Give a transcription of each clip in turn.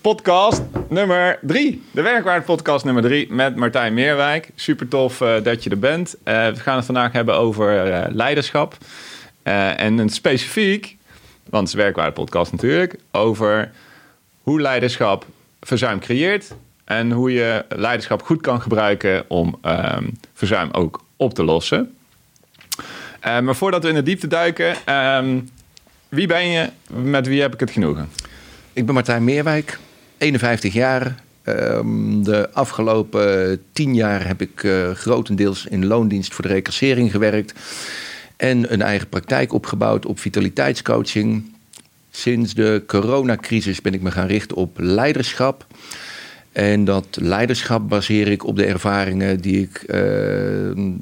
podcast nummer drie. De Werkwaarde Podcast nummer drie met Martijn Meerwijk. Super tof uh, dat je er bent. Uh, we gaan het vandaag hebben over uh, leiderschap. en een specifiek, want het is Werkwaarde Podcast natuurlijk, over hoe leiderschap verzuim creëert. En hoe je leiderschap goed kan gebruiken om um, verzuim ook op te lossen. Maar voordat we in de diepte duiken, um, wie ben je? Met wie heb ik het genoegen? Ik ben Martijn Meerwijk, 51 jaar. Um, de afgelopen tien jaar heb ik uh, grotendeels in loondienst voor de recassering gewerkt. En een eigen praktijk opgebouwd op vitaliteitscoaching. Sinds de coronacrisis ben ik me gaan richten op leiderschap. En dat leiderschap baseer ik op de ervaringen die ik uh,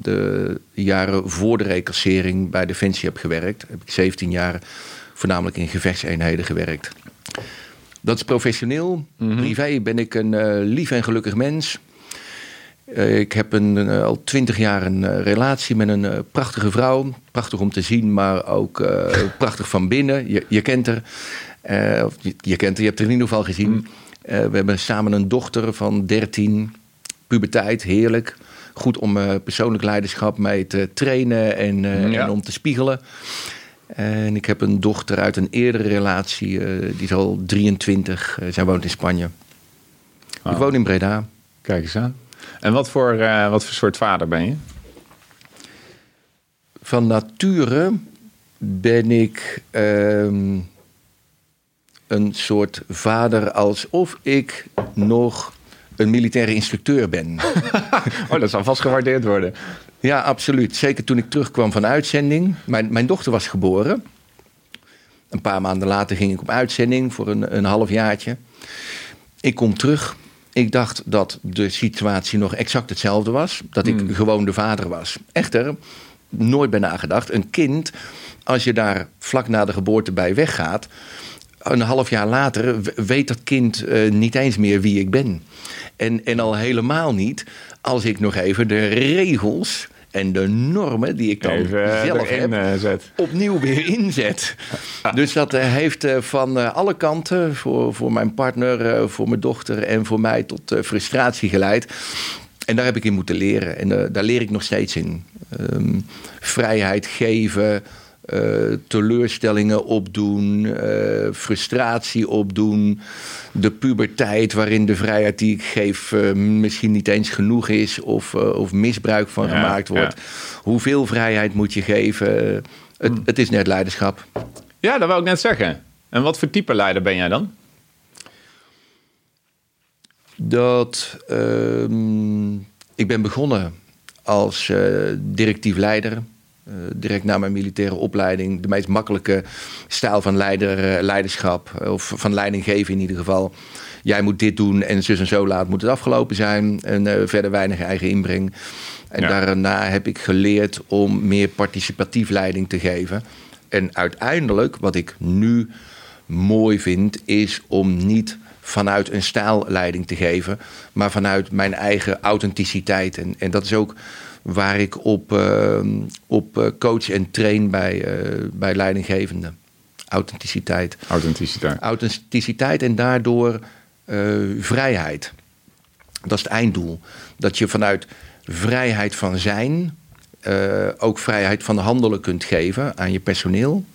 de jaren voor de recassering bij Defensie heb gewerkt. Heb ik 17 jaar voornamelijk in gevechtseenheden gewerkt. Dat is professioneel. Mm -hmm. Privé ben ik een uh, lief en gelukkig mens. Uh, ik heb een, uh, al twintig jaar een relatie met een prachtige vrouw. Prachtig om te zien, maar ook prachtig van binnen. Je, je kent haar. Je, je, kent haar, je hebt haar in ieder geval gezien. Mm. Uh, we hebben samen een dochter van 13, puberteit, heerlijk. Goed om persoonlijk leiderschap mee te trainen en, ja. en, om te spiegelen. En ik heb een dochter uit een eerdere relatie, die is al 23. zij woont in Spanje. Oh. Ik woon in Breda. Kijk eens aan. En wat voor, wat voor soort vader ben je? Van nature ben ik. Ehm, een soort vader alsof ik nog een militaire instructeur ben. oh, dat zal vast gewaardeerd worden. Ja, absoluut. Zeker toen ik terugkwam van uitzending. Mijn, mijn dochter was geboren. Een paar maanden later ging ik op uitzending voor een, een halfjaartje. Ik kom terug. Ik dacht dat de situatie nog exact hetzelfde was. Dat ik hmm. gewoon de vader was. Echter, nooit bij nagedacht. Een kind, als je daar vlak na de geboorte bij weggaat een half jaar later weet dat kind uh, niet eens meer wie ik ben. En, en al helemaal niet als ik nog even de regels en de normen die ik dan even zelf heb, uh, zet. opnieuw weer inzet. dus dat uh, heeft van alle kanten, voor, voor mijn partner, voor mijn dochter en voor mij, tot frustratie geleid. En daar heb ik in moeten leren. En daar leer ik nog steeds in. Um, vrijheid geven, uh, teleurstellingen opdoen, uh, frustratie opdoen, de puberteit waarin de vrijheid die ik geef uh, misschien niet eens genoeg is of, of misbruik van ja, gemaakt wordt. Ja. Hoeveel vrijheid moet je geven? Het, Hmm. het, is net leiderschap. Ja, dat wou ik net zeggen. En wat voor type leider ben jij dan? Dat uh, ik ben begonnen als directief leider. Uh, direct na mijn militaire opleiding. De meest makkelijke stijl van leider, uh, leiderschap. Of van leiding geven in ieder geval. Jij moet dit doen en zus en zo laat moet het afgelopen zijn. En uh, verder weinig eigen inbreng. En ja. daarna heb ik geleerd om meer participatief leiding te geven. En uiteindelijk, wat ik nu mooi vind, is om niet vanuit een stijl leiding te geven. Maar vanuit mijn eigen authenticiteit. En, en dat is ook waar ik op, uh, op coach en train bij, uh, bij leidinggevenden. Authenticiteit. Authenticiteit. Authenticiteit en daardoor uh, vrijheid. Dat is het einddoel. Dat je vanuit vrijheid van zijn ook vrijheid van handelen kunt geven aan je personeel.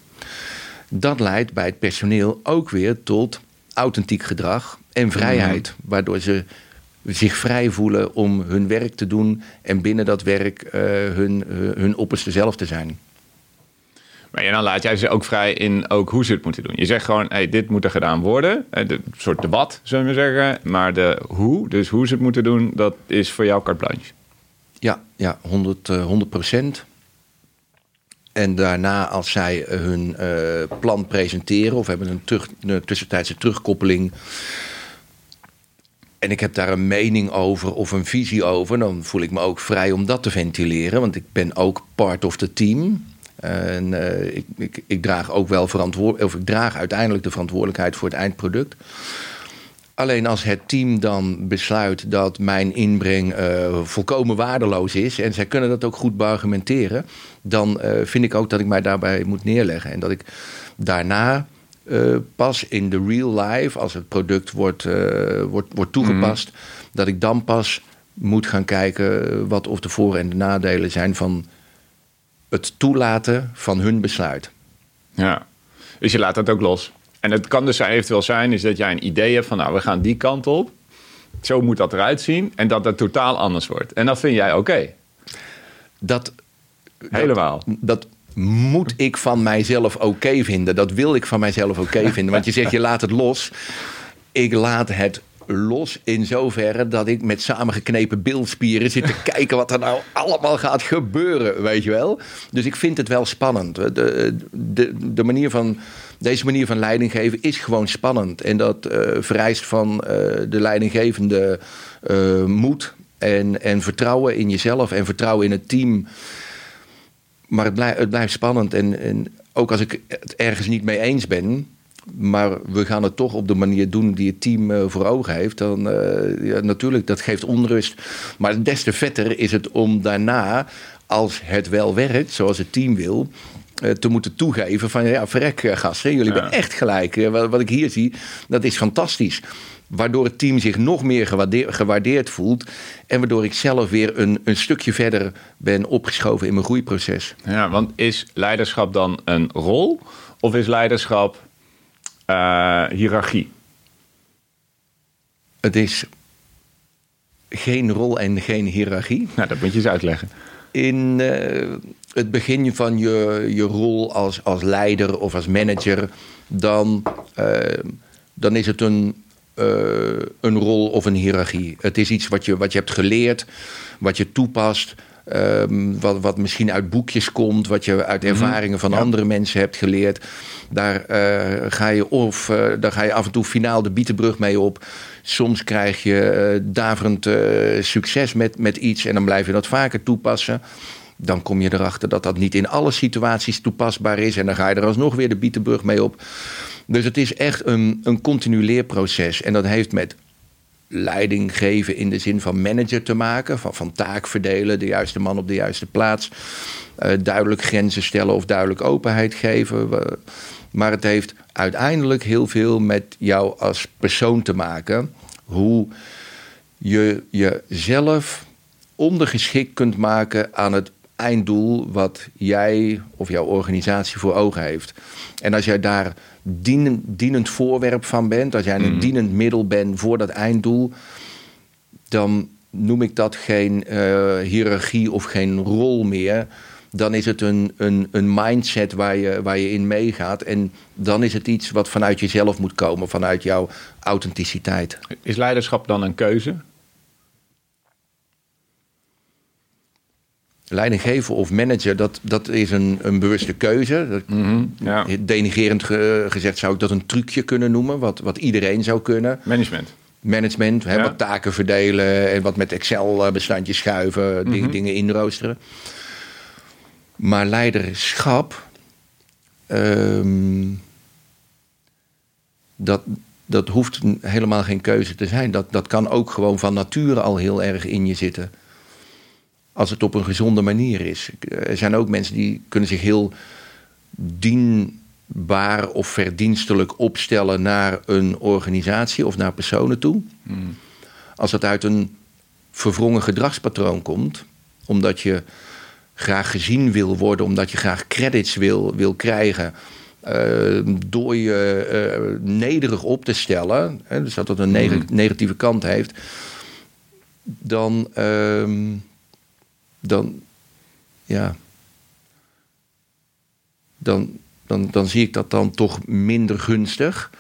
Dat leidt bij het personeel ook weer tot authentiek gedrag en vrijheid, mm. waardoor ze zich vrij voelen om hun werk te doen en binnen dat werk uh, hun, hun opperste zelf te zijn. Maar dan laat jij ze ook vrij in ook hoe ze het moeten doen. Je zegt gewoon, hey, dit moet er gedaan worden. Een soort debat, zullen we zeggen. Maar de hoe, dus hoe ze het moeten doen, dat is voor jou carte blanche. Ja, ja 100, uh, 100 procent. En daarna, als zij hun uh, plan presenteren of hebben een, terug, een tussentijdse terugkoppeling en ik heb daar een mening over of een visie over, dan voel ik me ook vrij om dat te ventileren. Want ik ben ook part of the team. En uh, ik, ik, ik, draag ook wel verantwoordelijk, of ik draag uiteindelijk de verantwoordelijkheid voor het eindproduct. Alleen als het team dan besluit dat mijn inbreng uh, volkomen waardeloos is en zij kunnen dat ook goed beargumenteren, dan uh, vind ik ook dat ik mij daarbij moet neerleggen. En dat ik daarna uh, pas in de real life, als het product wordt, wordt, wordt toegepast, mm. dat ik dan pas moet gaan kijken wat of de voor- en de nadelen zijn van het toelaten van hun besluit. Ja, dus je laat dat ook los. En het kan dus eventueel zijn is dat jij een idee hebt van... nou, we gaan die kant op. Zo moet dat eruit zien. En dat het totaal anders wordt. En dat vind jij oké? Dat... Helemaal. Dat, dat moet ik van mijzelf oké vinden. Dat wil ik van mijzelf oké vinden. Want je zegt, je laat het los. Ik laat het los in zoverre dat ik met samengeknepen beeldspieren zit te kijken wat er nou allemaal gaat gebeuren, weet je wel. Dus ik vind het wel spannend. De, de, de manier van, deze manier van leiding geven is gewoon spannend. En dat uh, vereist van uh, de leidinggevende uh, moed en, en vertrouwen in jezelf en vertrouwen in het team. Maar het, blijft, het blijft spannend. En, en ook als ik het ergens niet mee eens ben, maar we gaan het toch op de manier doen die het team uh, voor ogen heeft. Dan, uh, ja, natuurlijk, dat geeft onrust. Maar des te vetter is het om daarna, als het wel werkt, zoals het team wil, uh, te moeten toegeven van ja, verrek gasten, jullie ja. hebben echt gelijk. Wat, wat, ik hier zie, dat is fantastisch. Waardoor het team zich nog meer gewaardeerd, gewaardeerd voelt. En waardoor ik zelf weer een, een stukje verder ben opgeschoven in mijn groeiproces. Ja, want is leiderschap dan een rol? Of is leiderschap uh, hiërarchie? Het is geen rol en geen hiërarchie. Nou, dat moet je eens uitleggen. In uh, het begin van je, je rol als, als leider of als manager, dan, uh, dan is het een, een rol of een hiërarchie. Het is iets wat je, wat je hebt geleerd, wat je toepast. Um, wat, wat misschien uit boekjes komt, wat je uit ervaringen van ja. andere mensen hebt geleerd. Daar, uh, ga je of, uh, daar ga je af en toe finaal de bietenbrug mee op. Soms krijg je uh, daverend succes met, met iets en dan blijf je dat vaker toepassen. Dan kom je erachter dat dat niet in alle situaties toepasbaar is. En dan ga je er alsnog weer de bietenbrug mee op. Dus het is echt een, een continu leerproces. En dat heeft met leiding geven in de zin van manager te maken. Van, van taak verdelen, de juiste man op de juiste plaats. Uh, duidelijk grenzen stellen of duidelijk openheid geven. Maar het heeft uiteindelijk heel veel met jou als persoon te maken. Hoe je jezelf ondergeschikt kunt maken aan het einddoel wat jij of jouw organisatie voor ogen heeft. En als jij daar dienend, dienend voorwerp van bent, als jij een mm. dienend middel bent voor dat einddoel, dan noem ik dat geen uh, hiërarchie of geen rol meer. Dan is het een, een, een mindset waar je, waar je in meegaat. En dan is het iets wat vanuit jezelf moet komen, vanuit jouw authenticiteit. Is leiderschap dan een keuze? Leidinggever of manager, dat, dat is een, een bewuste keuze. Dat, mm -hmm, ja. Denigerend ge, gezegd zou ik dat een trucje kunnen noemen, wat, wat iedereen zou kunnen. Management. Management, hè, ja. wat taken verdelen en wat met Excel-bestandjes schuiven, mm -hmm. dingen, dingen inroosteren. Maar leiderschap, um, dat, dat hoeft helemaal geen keuze te zijn. Dat, dat kan ook gewoon van nature al heel erg in je zitten als het op een gezonde manier is. Er zijn ook mensen die kunnen zich heel dienbaar of verdienstelijk opstellen naar een organisatie of naar personen toe. Mm. Als dat uit een verwrongen gedragspatroon komt, omdat je graag gezien wil worden, omdat je graag credits wil, wil krijgen. Uh, door je uh, nederig op te stellen, hè, dus dat dat een neg negatieve kant heeft, dan, uh, dan, ja, dan, dan, dan zie ik dat dan toch minder gunstig.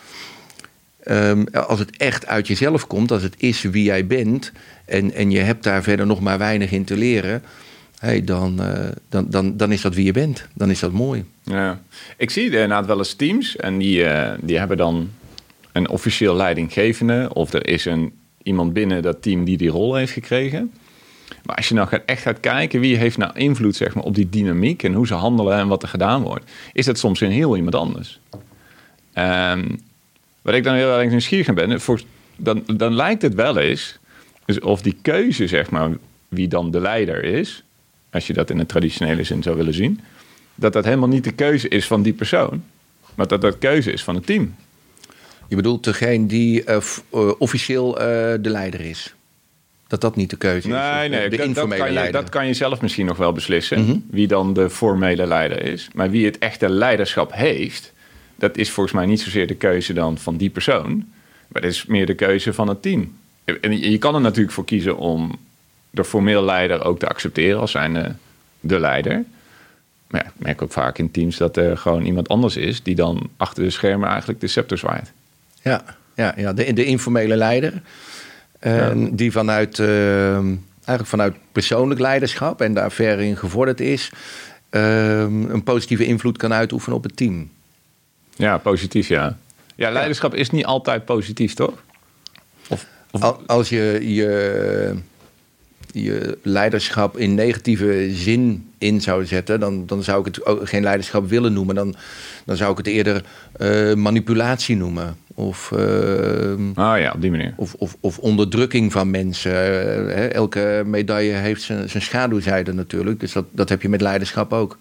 Um, als het echt uit jezelf komt, als het is wie jij bent en, en je hebt daar verder nog maar weinig in te leren, hey, dan, uh, dan, dan, dan is dat wie je bent. Dan is dat mooi. Ja. Ik zie inderdaad wel eens teams en die, uh, die hebben dan een officieel leidinggevende of er is een iemand binnen dat team die die rol heeft gekregen. Maar als je nou gaat, echt gaat kijken wie heeft nou invloed zeg maar, op die dynamiek en hoe ze handelen en wat er gedaan wordt, is dat soms een heel iemand anders. Ehm, wat ik dan heel erg nieuwsgierig aan ben, voor, dan, dan lijkt het wel eens dus of die keuze, zeg maar, wie dan de leider is, als je dat in de traditionele zin zou willen zien, dat dat helemaal niet de keuze is van die persoon, maar dat dat keuze is van het team. Je bedoelt degene die uh, officieel uh, de leider is? Dat dat niet de keuze is? Nee, nee de, dat, dat, kan je, dat kan je zelf misschien nog wel beslissen, mm -hmm. wie dan de formele leider is. Maar wie het echte leiderschap heeft, dat is volgens mij niet zozeer de keuze dan van die persoon, maar dat is meer de keuze van het team. En je kan er natuurlijk voor kiezen om de formeel leider ook te accepteren als zijn de leider. Maar ja, ik merk ook vaak in teams dat er gewoon iemand anders is die dan achter de schermen eigenlijk de scepter zwaait. Ja, ja, ja de, de informele leider. Ja. Die vanuit, uh, eigenlijk vanuit persoonlijk leiderschap en daar ver in gevorderd is, uh, een positieve invloed kan uitoefenen op het team. Ja, positief ja. Ja, leiderschap is niet altijd positief, toch? Of, of... Als je je je leiderschap in negatieve zin in zou zetten, dan, dan zou ik het ook geen leiderschap willen noemen. Dan, dan zou ik het eerder uh, manipulatie noemen. Of, uh, ah ja, op die manier. Of, of, of onderdrukking van mensen. Uh, elke medaille heeft zijn, zijn schaduwzijde natuurlijk. Dus dat, dat heb je met leiderschap ook.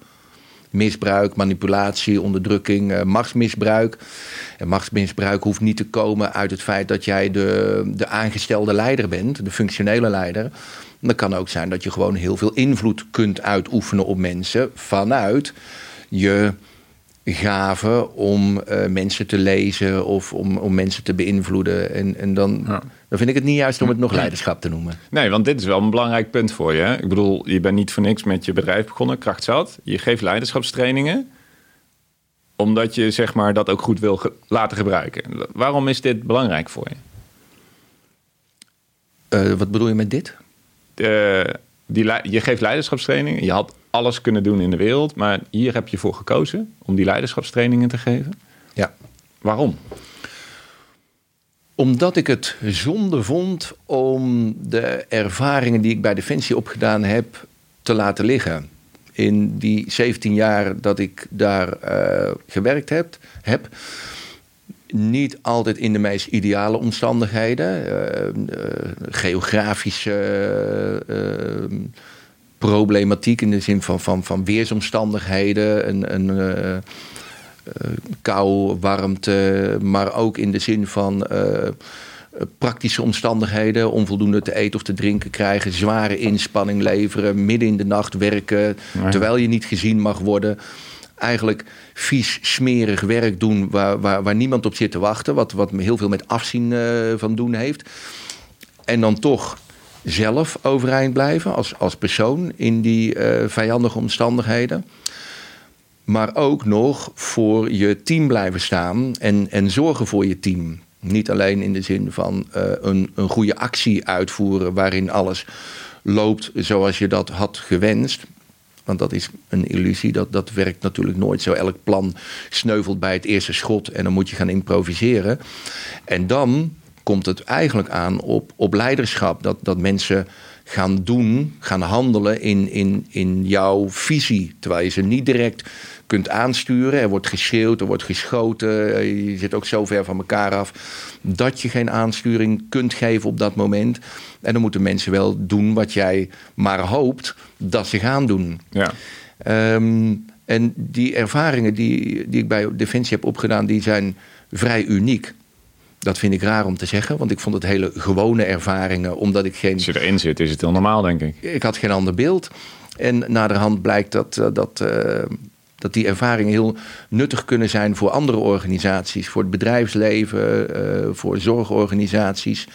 Misbruik, manipulatie, onderdrukking, machtsmisbruik. En machtsmisbruik hoeft niet te komen uit het feit dat jij de, de aangestelde leider bent, de functionele leider. Dat kan ook zijn dat je gewoon heel veel invloed kunt uitoefenen op mensen vanuit je gave om uh, mensen te lezen of om, om mensen te beïnvloeden. En, en dan, dan vind ik het niet juist om het nog leiderschap te noemen. Nee, want dit is wel een belangrijk punt voor je. Hè? Ik bedoel, je bent niet voor niks met je bedrijf begonnen, krachtzat. Je geeft leiderschapstrainingen omdat je zeg maar, dat ook goed wil ge laten gebruiken. Waarom is dit belangrijk voor je? Uh, wat bedoel je met dit? Uh, die, je geeft leiderschapstrainingen. Je had alles kunnen doen in de wereld, maar hier heb je voor gekozen om die leiderschapstrainingen te geven. Ja. Waarom? Omdat ik het zonde vond om de ervaringen die ik bij Defensie opgedaan heb te laten liggen. In die 17 jaar dat ik daar uh, gewerkt heb, heb, niet altijd in de meest ideale omstandigheden. Uh, uh, geografische problematiek in de zin van, van, van weersomstandigheden. Een, een kou, warmte, maar ook in de zin van praktische omstandigheden. Onvoldoende te eten of te drinken krijgen. Zware inspanning leveren. Midden in de nacht werken. Terwijl je niet gezien mag worden eigenlijk vies, smerig werk doen waar, waar, waar niemand op zit te wachten. Wat, wat heel veel met afzien uh, van doen heeft. En dan toch zelf overeind blijven als, als persoon in die uh, vijandige omstandigheden. Maar ook nog voor je team blijven staan en, en zorgen voor je team. Niet alleen in de zin van uh, een, een goede actie uitvoeren waarin alles loopt zoals je dat had gewenst. Want dat is een illusie. Dat, dat werkt natuurlijk nooit zo. Elk plan sneuvelt bij het eerste schot en dan moet je gaan improviseren. En dan komt het eigenlijk aan op, op leiderschap. Dat, dat mensen gaan doen, gaan handelen in, in, in jouw visie. Terwijl je ze niet direct kunt aansturen. Er wordt geschreeuwd, er wordt geschoten. Je zit ook zo ver van elkaar af dat je geen aansturing kunt geven op dat moment. En dan moeten mensen wel doen wat jij maar hoopt dat ze gaan doen. Ja. Um, en die ervaringen die, die ik bij Defensie heb opgedaan, die zijn vrij uniek. Dat vind ik raar om te zeggen, want ik vond het hele gewone ervaringen, omdat ik geen. Als je erin zit, is het heel normaal, denk ik. Ik had geen ander beeld. En naderhand blijkt dat, eh, dat, uh, dat die ervaringen heel nuttig kunnen zijn voor andere organisaties, voor het bedrijfsleven, uh, voor zorgorganisaties.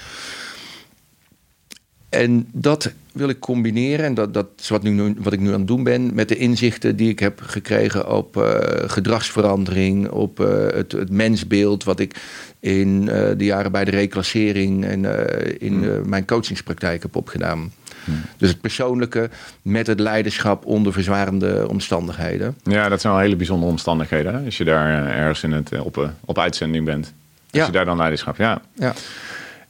En dat wil ik combineren, en dat, dat is wat, nu, wat ik nu aan het doen ben, met de inzichten die ik heb gekregen op uh, gedragsverandering, op uh, het, het, mensbeeld, wat ik in uh, de jaren bij de reclassering en in hmm. mijn coachingspraktijk heb opgedaan. Hmm. Dus het persoonlijke met het leiderschap onder verzwarende omstandigheden. Ja, dat zijn wel hele bijzondere omstandigheden. Hè? Als je daar ergens in het, op, op uitzending bent. Als ja. je daar dan leiderschap, ja. ja.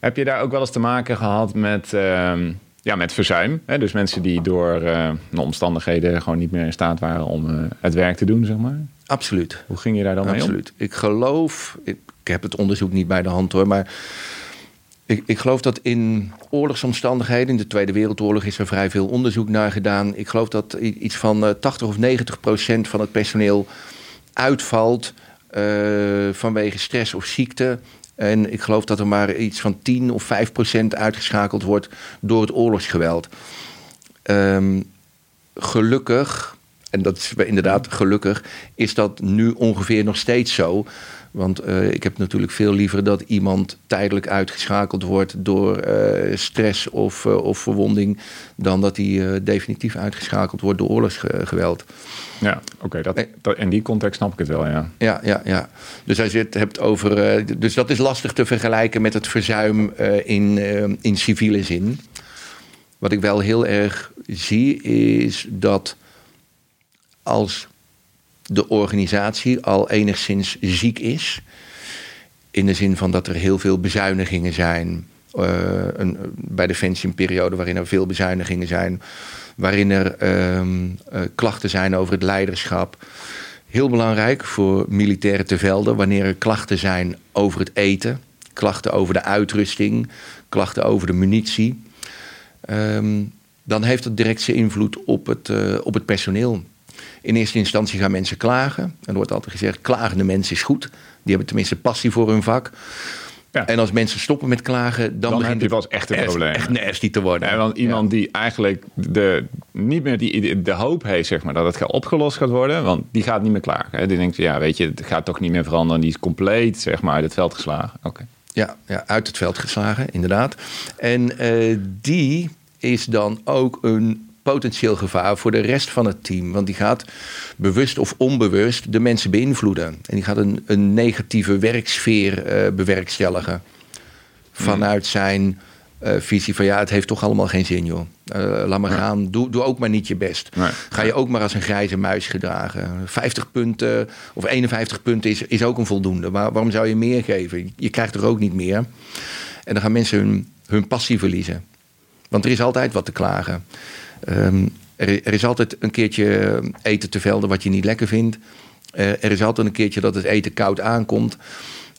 Heb je daar ook wel eens te maken gehad met, ehm, ja, met verzuim? Hè? Dus mensen die door uh, de omstandigheden gewoon niet meer in staat waren om uh, het werk te doen, zeg maar? Absoluut. Hoe ging je daar dan mee om? Absoluut. Ik geloof, ik, ik heb het onderzoek niet bij de hand hoor, maar ik, ik, geloof dat in oorlogsomstandigheden, in de Tweede Wereldoorlog is er vrij veel onderzoek naar gedaan. Ik geloof dat iets van uh, 80 of 90 procent van het personeel uitvalt vanwege stress of ziekte. En ik geloof dat er maar iets van 10 of 5 procent uitgeschakeld wordt door het oorlogsgeweld. Um, gelukkig, en dat is inderdaad gelukkig, is dat nu ongeveer nog steeds zo. Want uh, ik heb natuurlijk veel liever dat iemand tijdelijk uitgeschakeld wordt door uh, stress of, uh, of verwonding, dan dat hij definitief uitgeschakeld wordt door oorlogsgeweld. Ja, oké. Okay, dat, in die context snap ik het wel, ja. Ja, ja, ja. Dus als je het hebt over. dus dat is lastig te vergelijken met het verzuim in, in civiele zin. Wat ik wel heel erg zie, is dat als de organisatie al enigszins ziek is. In de zin van dat er heel veel bezuinigingen zijn. Een, bij Defensie een periode waarin er veel bezuinigingen zijn. Waarin er uh, uh, klachten zijn over het leiderschap. Heel belangrijk voor militairen te velden wanneer er klachten zijn over het eten. Klachten over de uitrusting. Klachten over de munitie. Um, dan heeft dat direct zijn invloed op het, uh, op het personeel. In eerste instantie gaan mensen klagen. Er wordt altijd gezegd, klagende mensen is goed. Die hebben tenminste passie voor hun vak. Ja. En als mensen stoppen met klagen, dan, dan begint het pas echt een probleem. Echt nasty te worden. Ja, want iemand ja. die eigenlijk de, niet meer die, de hoop heeft zeg maar, dat het opgelost gaat worden, want die gaat niet meer klagen. Hè. Die denkt, ja, weet je, het gaat toch niet meer veranderen. Die is compleet zeg maar, uit het veld geslagen. Oké. Okay. Ja, ja, uit het veld geslagen, inderdaad. En uh, die is dan ook een potentieel gevaar voor de rest van het team. Want die gaat bewust of onbewust de mensen beïnvloeden. En die gaat een, een negatieve werksfeer uh, bewerkstelligen. Vanuit zijn uh, visie van ja, het heeft toch allemaal geen zin joh. Uh, laat maar ja. gaan, doe, doe ook maar niet je best. Nee. Ga je ook maar als een grijze muis gedragen. 50 punten of 51 punten is, is ook een voldoende. Waar, waarom zou je meer geven? Je krijgt er ook niet meer. En dan gaan mensen hun, hun passie verliezen. Want er is altijd wat te klagen. Um, er, er, is altijd een keertje eten te velden wat je niet lekker vindt. Uh, er is altijd een keertje dat het eten koud aankomt.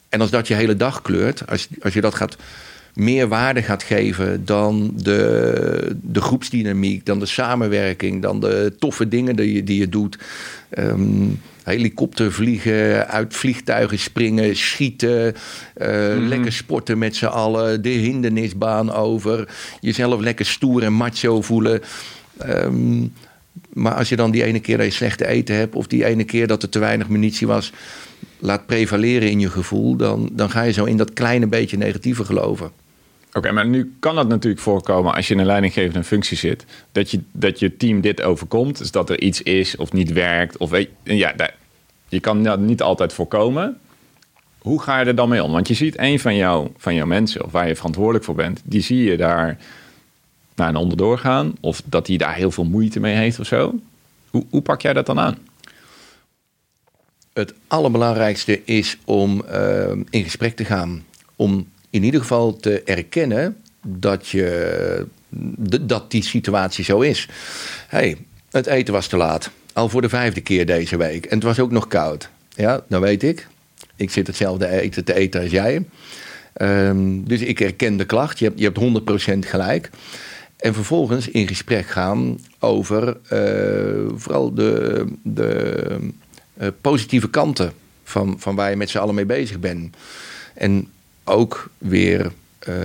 En als dat je hele dag kleurt, als, als je dat gaat meer waarde gaat geven dan de, de groepsdynamiek, dan de samenwerking, dan de toffe dingen die je, die je doet. Um, helikopter vliegen, uit vliegtuigen springen, schieten, uh, mm. lekker sporten met z'n allen, de hindernisbaan over, jezelf lekker stoer en macho voelen. Um, maar als je dan die ene keer dat je slechte eten hebt, of die ene keer dat er te weinig munitie was, laat prevaleren in je gevoel, dan, dan ga je zo in dat kleine beetje negatieve geloven. Oké, maar nu kan het natuurlijk voorkomen als je in een leidinggevende functie zit, dat je, dat je team dit overkomt. Dus dat er iets is of niet werkt. Of ja, je kan dat niet altijd voorkomen. Hoe ga je er dan mee om? Want je ziet een van, jou, van jouw mensen, of waar je verantwoordelijk voor bent, die zie je daar naar een onderdoor gaan. Of dat hij daar heel veel moeite mee heeft of zo. Hoe, hoe pak jij dat dan aan? Het allerbelangrijkste is om uh, in gesprek te gaan. Om in ieder geval te erkennen dat, je, dat die situatie zo is. hey, het eten was te laat. Al voor de vijfde keer deze week. En het was ook nog koud. Ja, dan weet ik. Ik zit hetzelfde eten te eten als jij. Um, dus ik herken de klacht. Je hebt, je hebt 100% gelijk. En vervolgens in gesprek gaan over uh, vooral de, de uh, positieve kanten van, van waar je met z'n allen mee bezig bent. En ook weer uh,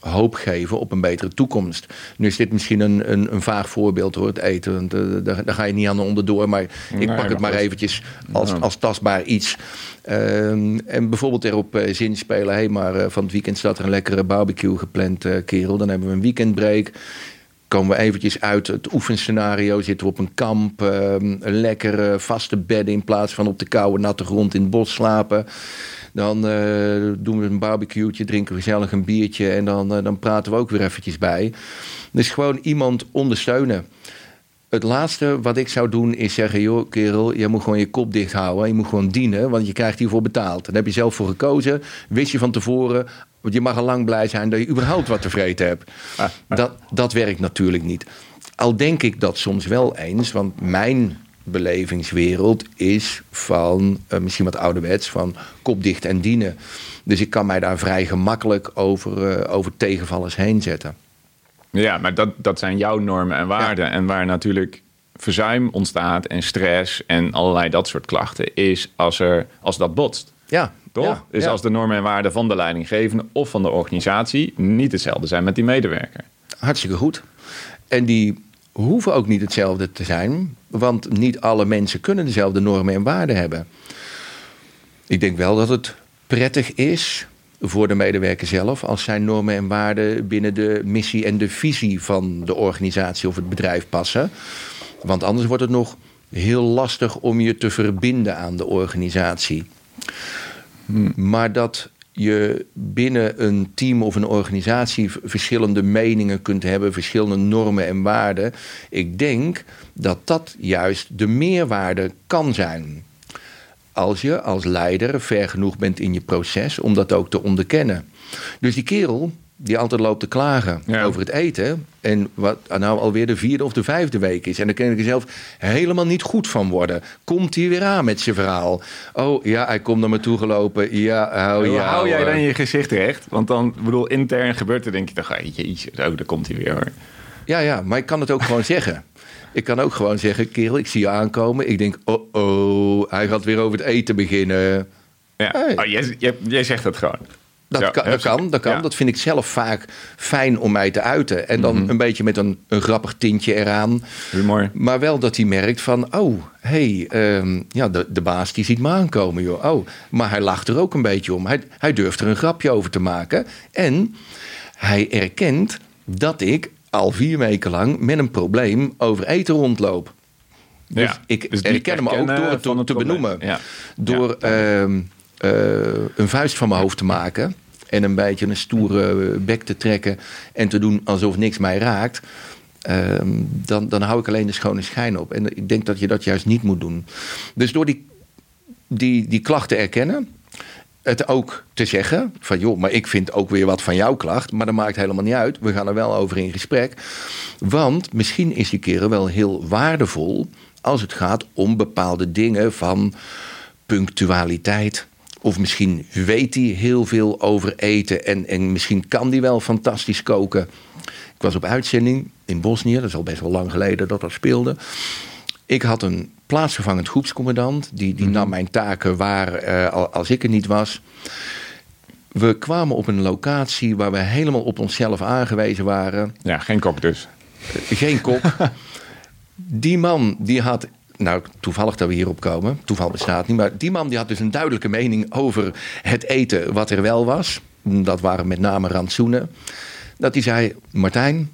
hoop geven op een betere toekomst. Nu is dit misschien een, een, een vaag voorbeeld hoor, het eten. Want, uh, daar, ga je niet aan onderdoor. Maar ik nee, pak het maar eventjes als, als tastbaar iets. Uh, en bijvoorbeeld erop uh, zinspelen. Hé, hey, maar uh, van het weekend staat er een lekkere barbecue gepland, kerel. Dan hebben we een weekendbreak komen we eventjes uit het oefenscenario. Zitten we op een kamp, een lekkere vaste bed in plaats van op de koude natte grond in het bos slapen. Dan uh, doen we een barbecue'tje, drinken we gezellig een biertje en dan, uh, dan praten we ook weer eventjes bij. Dus gewoon iemand ondersteunen. Het laatste wat ik zou doen is zeggen: joh, kerel, je moet gewoon je kop dicht houden. Je moet gewoon dienen, want je krijgt hiervoor betaald. Daar heb je zelf voor gekozen. Wist je van tevoren, Want je mag al lang blij zijn dat je überhaupt wat te vreten hebt. Dat, dat werkt natuurlijk niet. Al denk ik dat soms wel eens, want mijn belevingswereld is van, uh, misschien wat ouderwets, van kopdicht en dienen. Dus ik kan mij daar vrij gemakkelijk over, uh, over tegenvallers heen zetten. Ja, maar dat, dat zijn jouw normen en waarden. En waar natuurlijk verzuim ontstaat en stress en allerlei dat soort klachten, is als, er, als dat botst. Ja. Toch? Ja, dus ja. als de normen en waarden van de leidinggevende of van de organisatie niet hetzelfde zijn met die medewerker. Hartstikke goed. En die hoeven ook niet hetzelfde te zijn, want niet alle mensen kunnen dezelfde normen en waarden hebben. Ik denk wel dat het prettig is voor de medewerker zelf als zijn normen en waarden binnen de missie en de visie van de organisatie of het bedrijf passen. Want anders wordt het nog heel lastig om je te verbinden aan de organisatie. Maar dat je binnen een team of een organisatie verschillende meningen kunt hebben, verschillende normen en waarden. Ik denk dat dat juist de meerwaarde kan zijn. Als je als leider ver genoeg bent in je proces om dat ook te onderkennen. Dus die kerel die altijd loopt te klagen Ja. over het eten. En wat nou alweer de vierde of de vijfde week is. En daar kan ik er zelf helemaal niet goed van worden. Komt hij weer aan met zijn verhaal. Oh ja, hij komt naar me toe gelopen. Ja, hou jij dan je gezicht recht? Want dan, bedoel, intern gebeurt er denk je toch, jeetje, oh, daar komt hij weer hoor. Ja, ja, maar ik kan het ook gewoon zeggen. Ik kan ook gewoon zeggen, kerel, ik zie je aankomen. Ik denk, oh oh, hij gaat weer over het eten beginnen. Ja. Hey. Oh, jij, jij, jij zegt dat gewoon. Dat, Ja, kan, dat kan, dat kan. Ja. Dat vind ik zelf vaak fijn om mij te uiten. En dan Mhm. een beetje met een, een grappig tintje eraan. Humor. Maar wel dat hij merkt van, oh, hé, hey, ehm, ja, de, de baas die ziet me aankomen, joh. Oh, maar hij lacht er ook een beetje om. Hij, hij durft er een grapje over te maken. En hij erkent dat ik al vier weken lang met een probleem over eten rondloop. Dus Ja. ik Dus herken hem ook door het te, het te probleem. benoemen. Ja. Door Ja. Eh, een vuist van mijn hoofd te maken. En een beetje een stoere bek te trekken. En te doen alsof niks mij raakt. ehm, dan, dan hou ik alleen de schone schijn op. En ik denk dat je dat juist niet moet doen. Dus door die, die, die klacht te erkennen. Het ook te zeggen van joh, maar ik vind ook weer wat van jouw klacht. Maar dat maakt helemaal niet uit. We gaan er wel over in gesprek. Want misschien is die kerel wel heel waardevol als het gaat om bepaalde dingen van punctualiteit. Of misschien weet hij heel veel over eten en, en misschien kan hij wel fantastisch koken. Ik was op uitzending in Bosnië, dat is al best wel lang geleden dat dat speelde. Ik had een plaatsvervangend groepscommandant, die, die nam mijn taken waar eh, al- als ik er niet was. We kwamen op een locatie waar we helemaal op onszelf aangewezen waren. Ja, geen kok dus. Geen kop. die man die had. Nou, toevallig dat we hierop komen. Toeval bestaat niet. Maar die man die had dus een duidelijke mening over het eten wat er wel was. Dat waren met name rantsoenen. Dat hij zei: Martijn,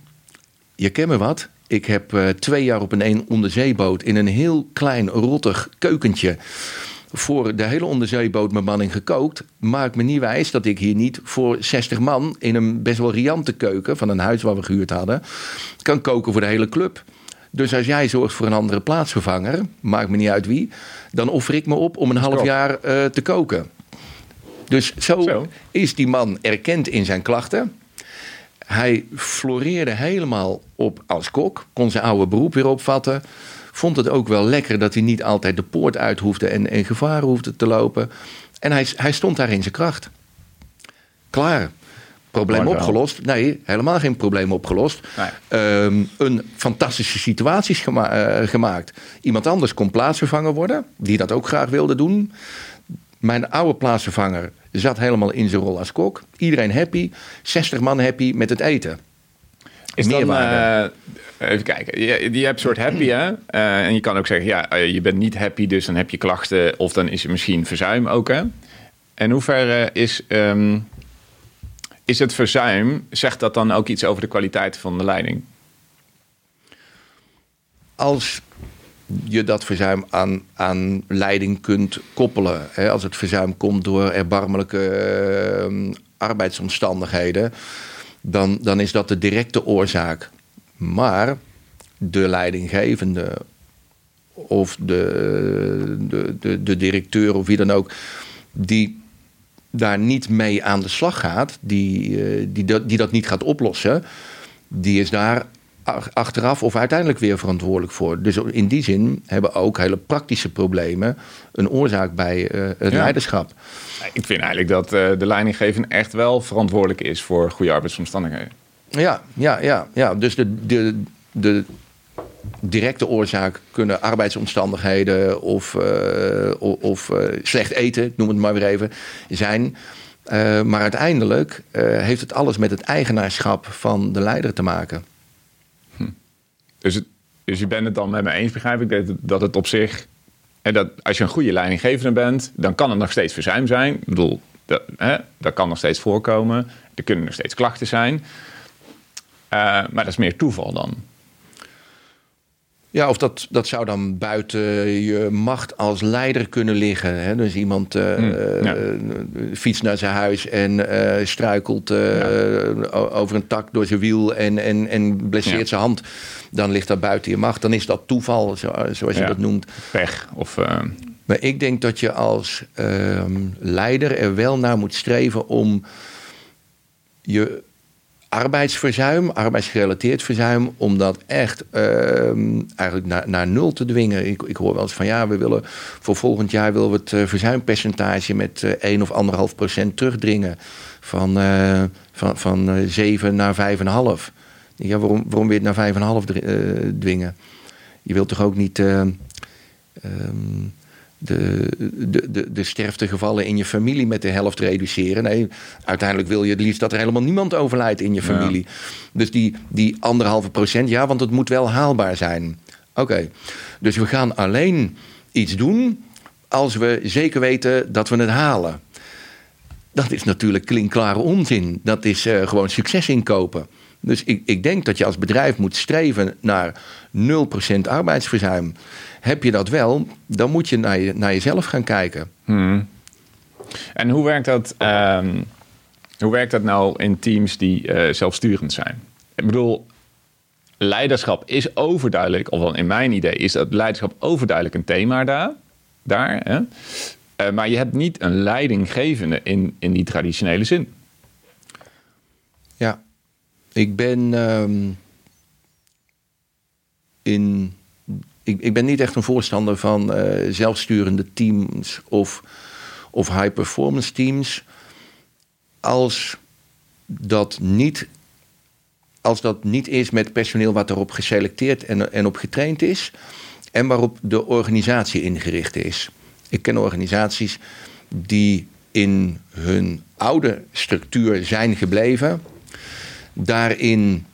je kent me wat. Ik heb eh, twee jaar op een een onderzeeboot in een heel klein rottig keukentje. Voor de hele onderzeebootbemanning gekookt. Maak me niet wijs dat ik hier niet voor 60 man in een best wel riante keuken van een huis waar we gehuurd hadden. kan koken voor de hele club. Dus als jij zorgt voor een andere plaatsvervanger, maakt me niet uit wie, dan offer ik me op om een half jaar eh, te koken. Dus zo, Zo. is die man erkend in zijn klachten. Hij floreerde helemaal op als kok, kon zijn oude beroep weer opvatten. Vond het ook wel lekker dat hij niet altijd de poort uit hoefde en, en gevaar hoefde te lopen. En hij, hij stond daar in zijn kracht. Klaar. Probleem opgelost? Nee, helemaal geen probleem opgelost. Nee. Ehm, een fantastische situatie is gema- eh, gemaakt. Iemand anders kon plaatsvervanger worden, die dat ook graag wilde doen. Mijn oude plaatsvervanger zat helemaal in zijn rol als kok. Iedereen happy, 60 man happy met het eten. Is dan, eh, even kijken, je, je hebt een soort happy hè? Eh, en je kan ook zeggen, ja, je bent niet happy, dus dan heb je klachten. Of dan is er misschien verzuim ook hè? En hoe ver is, ehm, is het verzuim, zegt dat dan ook iets over de kwaliteit van de leiding? Als je dat verzuim aan, aan leiding kunt koppelen. Hè, als het verzuim komt door erbarmelijke eh, arbeidsomstandigheden, dan, dan is dat de directe oorzaak. Maar de leidinggevende of de, de, de, de directeur of wie dan ook, die daar niet mee aan de slag gaat, die, eh, die, dat, die dat niet gaat oplossen, die is daar achteraf of uiteindelijk weer verantwoordelijk voor. Dus in die zin hebben ook hele praktische problemen een oorzaak bij uh, het leiderschap. Ik vind eigenlijk dat uh, de leidinggevende echt wel verantwoordelijk is voor goede arbeidsomstandigheden. Ja, ja, ja, ja. dus de, de, de directe oorzaak kunnen arbeidsomstandigheden of, uh, of slecht eten, noem het maar weer even, zijn. maar uiteindelijk heeft het alles met het eigenaarschap van de leider te maken. Dus, dus je bent het dan met me eens, begrijp ik, dat, dat het op zich... En dat als je een goede leidinggevende bent, dan kan het nog steeds verzuim zijn. Ik bedoel, dat, hè, dat kan nog steeds voorkomen. Er kunnen nog steeds klachten zijn. Maar dat is meer toeval dan. Ja, of dat, dat zou dan buiten je macht als leider kunnen liggen. Hè? Dus iemand uh, fietst naar zijn huis en uh, struikelt over een tak door zijn wiel en, en, en blesseert zijn hand. Dan ligt dat buiten je macht. Dan is dat toeval, zoals je dat noemt. Pech. Of, Maar ik denk dat je als ehm, leider er wel naar moet streven om je arbeidsverzuim, arbeidsgerelateerd verzuim, om dat echt ehm, eigenlijk naar, naar nul te dwingen. Ik, ik hoor wel eens van ja, we willen voor volgend jaar willen we het uh, verzuimpercentage met uh, 1 of 1,5 procent terugdringen. Van, uh, van, van 7 naar 5,5. Ja, waarom, waarom weer naar 5,5 dwingen? Je wilt toch ook niet. Um, de, de, de, de sterftegevallen in je familie met de helft reduceren. Nee, uiteindelijk wil je het liefst dat er helemaal niemand overlijdt in je familie. Dus die, die anderhalve procent, ja, want het moet wel haalbaar zijn. Oké, dus we gaan alleen iets doen als we zeker weten dat we het halen. Dat is natuurlijk klinkklare onzin. Dat is uh, gewoon succes inkopen. Dus ik, ik denk dat je als bedrijf moet streven naar 0% arbeidsverzuim. Heb je dat wel, dan moet je naar, je, naar jezelf gaan kijken. Hmm. En hoe werkt, dat, um, hoe werkt dat nou in teams die uh, zelfsturend zijn? Ik bedoel, leiderschap is overduidelijk, of in mijn idee is dat leiderschap overduidelijk een thema daar. daar hè? Uh, maar je hebt niet een leidinggevende in, in die traditionele zin. Ja, ik ben um, in ik, ik ben niet echt een voorstander van uh, zelfsturende teams of, of high-performance teams. Als dat niet als dat niet is met personeel wat erop geselecteerd en, en op getraind is. En waarop de organisatie ingericht is. Ik ken organisaties die in hun oude structuur zijn gebleven. Daarin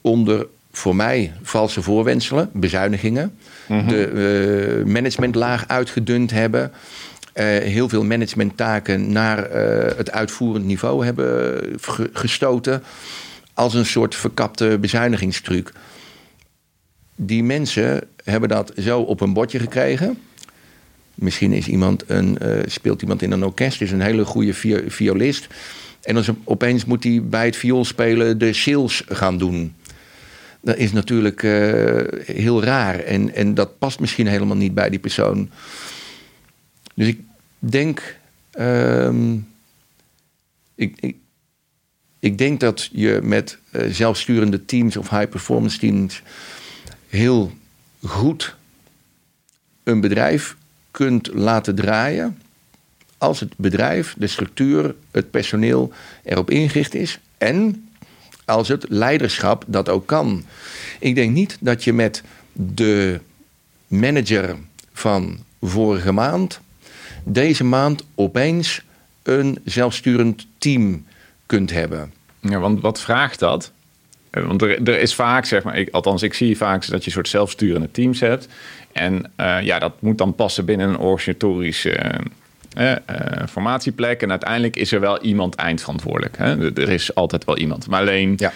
onder voor mij valse voorwenselen, bezuinigingen. Mhm. De uh, managementlaag uitgedund hebben. Uh, heel veel managementtaken naar uh, het uitvoerend niveau hebben gestoten. Als een soort verkapte bezuinigingstruc. Die mensen hebben dat zo op een bordje gekregen. Misschien is iemand een, speelt iemand in een orkest, is een hele goede violist. En dan opeens moet hij bij het vioolspelen de sales gaan doen dat is natuurlijk uh, heel raar. En, en dat past misschien helemaal niet bij die persoon. Dus ik denk. Um, ik, ik, ik, denk dat je met uh, zelfsturende teams of high-performance teams heel goed een bedrijf kunt laten draaien. Als het bedrijf, de structuur, het personeel erop ingericht is. En als het leiderschap dat ook kan. Ik denk niet dat je met de manager van vorige maand deze maand opeens een zelfsturend team kunt hebben. Ja, want wat vraagt dat? Eh, want er, is vaak, zeg maar, ik, althans ik zie vaak dat je een soort zelfsturende teams hebt. En uh, ja, dat moet dan passen binnen een organisatorische uh, uh, formatieplek. En uiteindelijk is er wel iemand eindverantwoordelijk. Hè? Er is altijd wel iemand. Maar alleen, ja.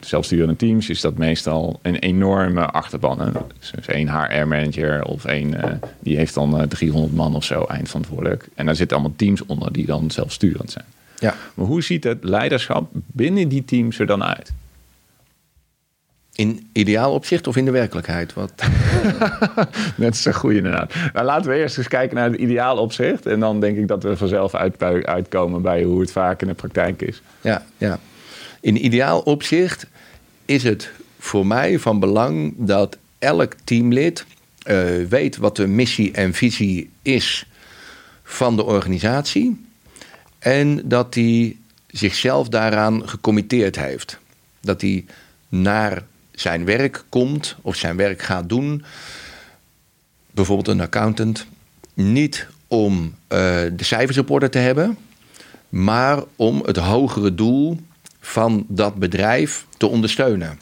zelfsturende teams is dat meestal een enorme achterban. Hè? Dus één HR-manager of één, uh, die heeft dan 300 man of zo eindverantwoordelijk. En daar zitten allemaal teams onder die dan zelfsturend zijn. Ja. Maar hoe ziet het leiderschap binnen die teams er dan uit? In ideaal opzicht of in de werkelijkheid? Wat? Net is een goede inderdaad. Nou, laten we eerst eens kijken naar het ideaal opzicht. En dan denk ik dat we vanzelf uit, uitkomen bij hoe het vaak in de praktijk is. Ja, ja. In ideaal opzicht is het voor mij van belang dat elk teamlid uh, weet wat de missie en visie is van de organisatie. En dat hij zichzelf daaraan gecommitteerd heeft. Dat hij naar zijn werk komt of zijn werk gaat doen. Bijvoorbeeld een accountant. Niet om uh, de cijfers op orde te hebben, maar om het hogere doel van dat bedrijf te ondersteunen.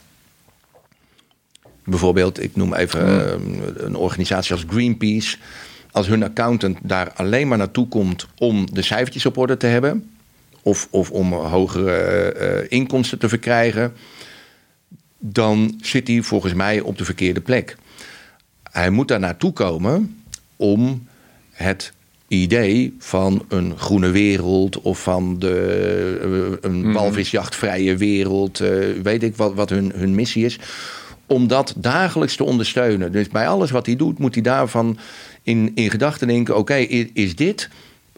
Bijvoorbeeld, ik noem even hmm. eh, een organisatie als Greenpeace. Als hun accountant daar alleen maar naartoe komt om de cijfertjes op orde te hebben, of, of om hogere uh, inkomsten te verkrijgen, dan zit hij volgens mij op de verkeerde plek. Hij moet daar naartoe komen om het idee van een groene wereld of van de, een mhm. walvisjachtvrije wereld, weet ik wat, wat hun, hun missie is, om dat dagelijks te ondersteunen. Dus bij alles wat hij doet, moet hij daarvan in, in gedachten denken: oké, is dit,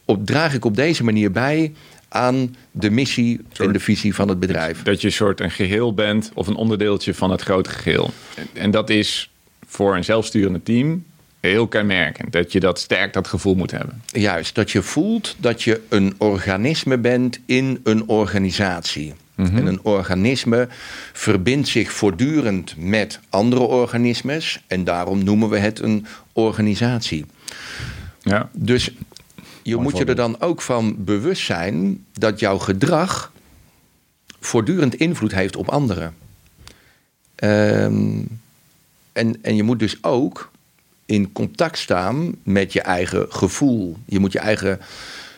op, draag ik op deze manier bij aan de missie en de visie van het bedrijf. Dat je een soort een geheel bent of een onderdeeltje van het grote geheel. En dat is voor een zelfsturende team heel kenmerkend. Dat je dat sterk dat gevoel moet hebben. Juist, dat je voelt dat je een organisme bent in een organisatie. Mhm. En een organisme verbindt zich voortdurend met andere organismes. En daarom noemen we het een organisatie. Ja. Dus je moet je er dan ook van bewust zijn dat jouw gedrag voortdurend invloed heeft op anderen. Um, en, en je moet dus ook in contact staan met je eigen gevoel. Je moet je eigen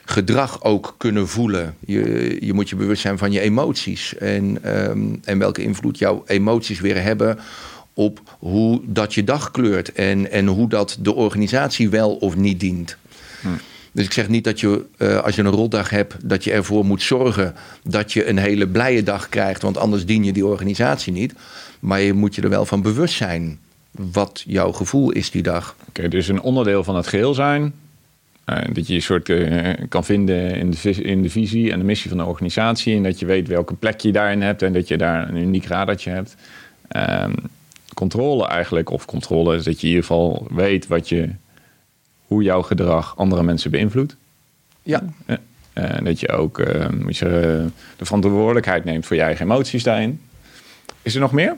gedrag ook kunnen voelen. Je, je moet je bewust zijn van je emoties. En, ehm, en welke invloed jouw emoties weer hebben op hoe dat je dag kleurt. En, en hoe dat de organisatie wel of niet dient. Hm. Dus ik zeg niet dat je, uh, als je een rotdag hebt, dat je ervoor moet zorgen dat je een hele blije dag krijgt. Want anders dien je die organisatie niet. Maar je moet je er wel van bewust zijn wat jouw gevoel is die dag. Oké, dus een onderdeel van het geheel zijn. Uh, dat je je soort uh, kan vinden in de, in de visie en de missie van de organisatie. En dat je weet welke plek je daarin hebt en dat je daar een uniek radertje hebt. Um, controle eigenlijk, of controle is dat je in ieder geval weet wat je, hoe jouw gedrag andere mensen beïnvloedt. Ja. En dat je ook uh, moet je, de verantwoordelijkheid neemt voor je eigen emoties daarin. Is er nog meer?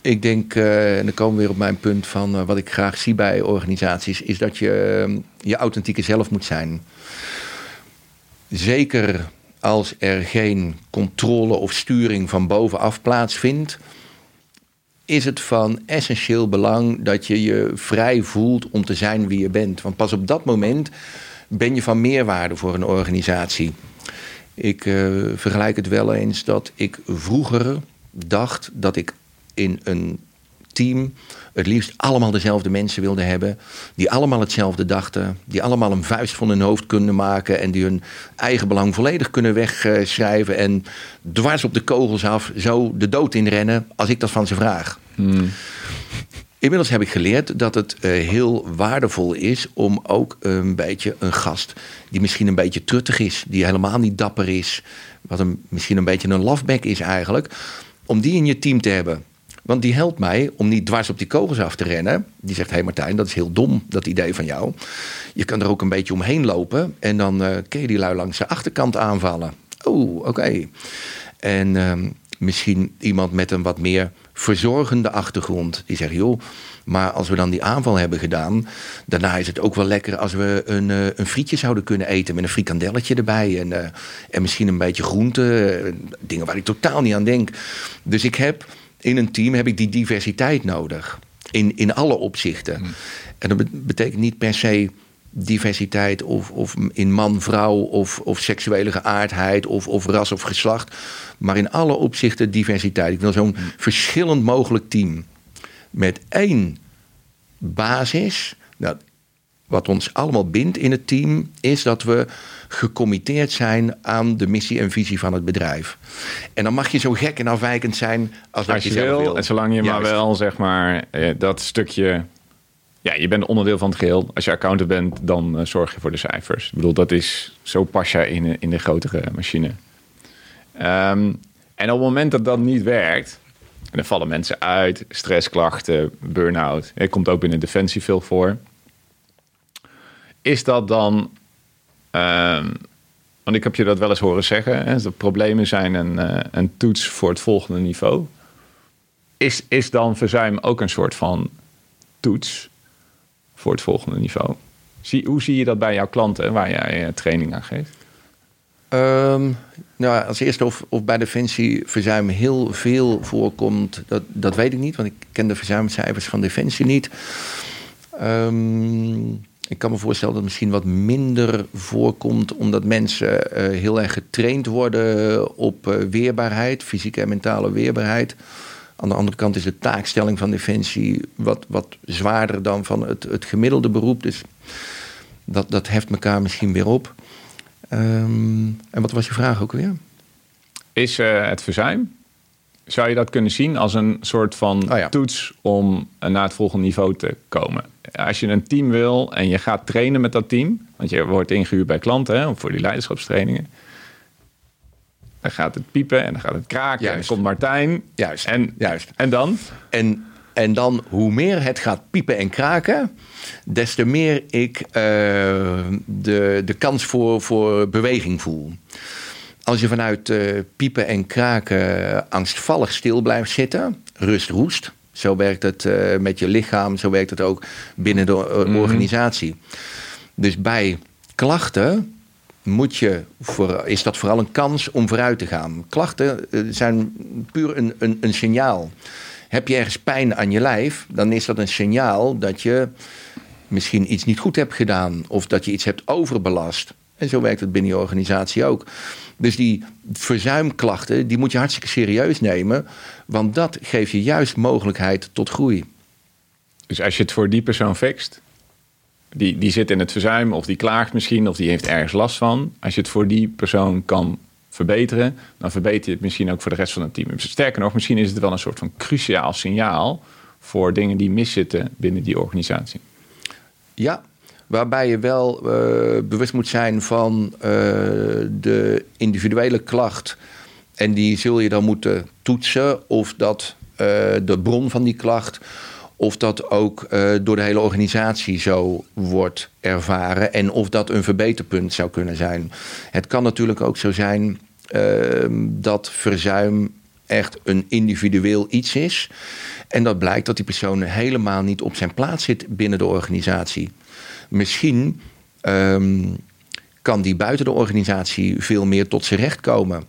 Ik denk, uh, en dan komen we weer op mijn punt van wat ik graag zie bij organisaties, is dat je je authentieke zelf moet zijn. Zeker als er geen controle of sturing van bovenaf plaatsvindt, is het van essentieel belang dat je je vrij voelt om te zijn wie je bent. Want pas op dat moment ben je van meerwaarde voor een organisatie. Ik vergelijk het wel eens dat ik vroeger dacht dat ik in een team het liefst allemaal dezelfde mensen wilden hebben. Die allemaal hetzelfde dachten. Die allemaal een vuist van hun hoofd kunnen maken. En die hun eigen belang volledig kunnen wegschrijven. En dwars op de kogels af zo de dood inrennen als ik dat van ze vraag. Hmm. Inmiddels heb ik geleerd dat het uh, heel waardevol is om ook een beetje een gast die misschien een beetje truttig is, die helemaal niet dapper is, wat een, misschien een beetje een lafbek is eigenlijk, om die in je team te hebben. Want die helpt mij om niet dwars op die kogels af te rennen. Die zegt: Hé hey Martijn, dat is heel dom, dat idee van jou. Je kan er ook een beetje omheen lopen. En dan uh, kun je die lui langs de achterkant aanvallen. Oh, oké. En uh, misschien iemand met een wat meer verzorgende achtergrond. Die zegt: Joh, maar als we dan die aanval hebben gedaan. Daarna is het ook wel lekker als we een, uh, een frietje zouden kunnen eten. Met een frikandelletje erbij. En, uh, en misschien een beetje groente. dingen waar ik totaal niet aan denk. Dus ik heb in een team heb ik die diversiteit nodig. In, in alle opzichten. Hmm. En dat betekent niet per se diversiteit of, of in man, vrouw of, of seksuele geaardheid of, of ras of geslacht. Maar in alle opzichten diversiteit. Ik wil zo'n hmm. verschillend mogelijk team. Met één basis. Nou, wat ons allemaal bindt in het team, is dat we gecommitteerd zijn aan de missie en visie van het bedrijf. En dan mag je zo gek en afwijkend zijn als dat Als je, je zelf wil, wil. en zolang je maar wel, zeg maar, eh, dat stukje... Ja, je bent onderdeel van het geheel. Als je accountant bent, dan eh, zorg je voor de cijfers. Ik bedoel, dat is... Zo pas je in, in de grotere machine. Ehm, en op het moment dat dat niet werkt... En dan vallen mensen uit, stressklachten, burn-out. Het komt ook binnen Defensie veel voor. Is dat dan... ehm, want ik heb je dat wel eens horen zeggen. Hè, dat problemen zijn een, eh, een toets voor het volgende niveau. Is, is dan verzuim ook een soort van toets voor het volgende niveau? Zie, hoe zie je dat bij jouw klanten waar jij eh, training aan geeft? Ehm, nou, als eerste of, of bij Defensie verzuim heel veel voorkomt, dat, dat weet ik niet, want ik ken de verzuimcijfers van Defensie niet. Ehm, ik kan me voorstellen dat het misschien wat minder voorkomt, omdat mensen eh, heel erg getraind worden op eh, weerbaarheid, fysieke en mentale weerbaarheid. Aan de andere kant is de taakstelling van Defensie wat, wat zwaarder dan van het, het gemiddelde beroep. Dus dat, dat heft elkaar misschien weer op. Ehm, en wat was je vraag ook weer? Is eh, het verzuim? Zou je dat kunnen zien als een soort van Oh ja. toets om naar het volgende niveau te komen? Als je een team wil en je gaat trainen met dat team, want je wordt ingehuurd bij klanten hè, voor die leiderschapstrainingen. Dan gaat het piepen en dan gaat het kraken. En dan komt Martijn. Juist, En, juist. en dan? En, en dan, hoe meer het gaat piepen en kraken, des te meer ik eh, de, de kans voor, voor beweging voel. Als je vanuit eh, piepen en kraken angstvallig stil blijft zitten, rust roest. Zo werkt het eh, met je lichaam, zo werkt het ook binnen de eh, organisatie. Dus bij klachten moet je voor, is dat vooral een kans om vooruit te gaan. Klachten eh, zijn puur een, een, een signaal. Heb je ergens pijn aan je lijf, dan is dat een signaal dat je misschien iets niet goed hebt gedaan of dat je iets hebt overbelast. En zo werkt het binnen je organisatie ook. Dus die verzuimklachten, die moet je hartstikke serieus nemen, want dat geeft je juist mogelijkheid tot groei. Dus als je het voor die persoon fixt, die, die zit in het verzuim of die klaagt misschien of die heeft ergens last van. Als je het voor die persoon kan verbeteren, dan verbeter je het misschien ook voor de rest van het team. Sterker nog, misschien is het wel een soort van cruciaal signaal voor dingen die miszitten binnen die organisatie. Ja, waarbij je wel eh, bewust moet zijn van eh, de individuele klacht. En die zul je dan moeten toetsen of dat eh, de bron van die klacht. Of dat ook door de hele organisatie zo wordt ervaren. En of dat een verbeterpunt zou kunnen zijn. Het kan natuurlijk ook zo zijn ehm, dat verzuim echt een individueel iets is. En dat blijkt dat die persoon helemaal niet op zijn plaats zit binnen de organisatie. Misschien ehm, kan die buiten de organisatie veel meer tot zijn recht komen.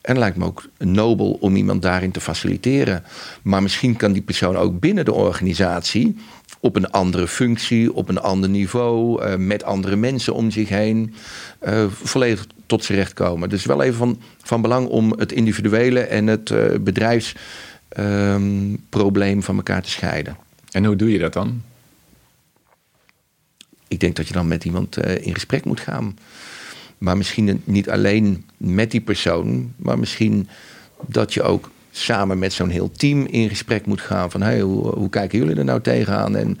En lijkt me ook nobel om iemand daarin te faciliteren. Maar misschien kan die persoon ook binnen de organisatie op een andere functie, op een ander niveau, eh, met andere mensen om zich heen, eh, volledig tot zijn recht komen. Dus wel even van, van belang om het individuele en het eh, bedrijfsprobleem van elkaar te scheiden. En hoe doe je dat dan? Ik denk dat je dan met iemand eh, in gesprek moet gaan. Maar misschien niet alleen met die persoon, maar misschien dat je ook samen met zo'n heel team in gesprek moet gaan. Van hey, hoe, hoe kijken jullie er nou tegenaan? En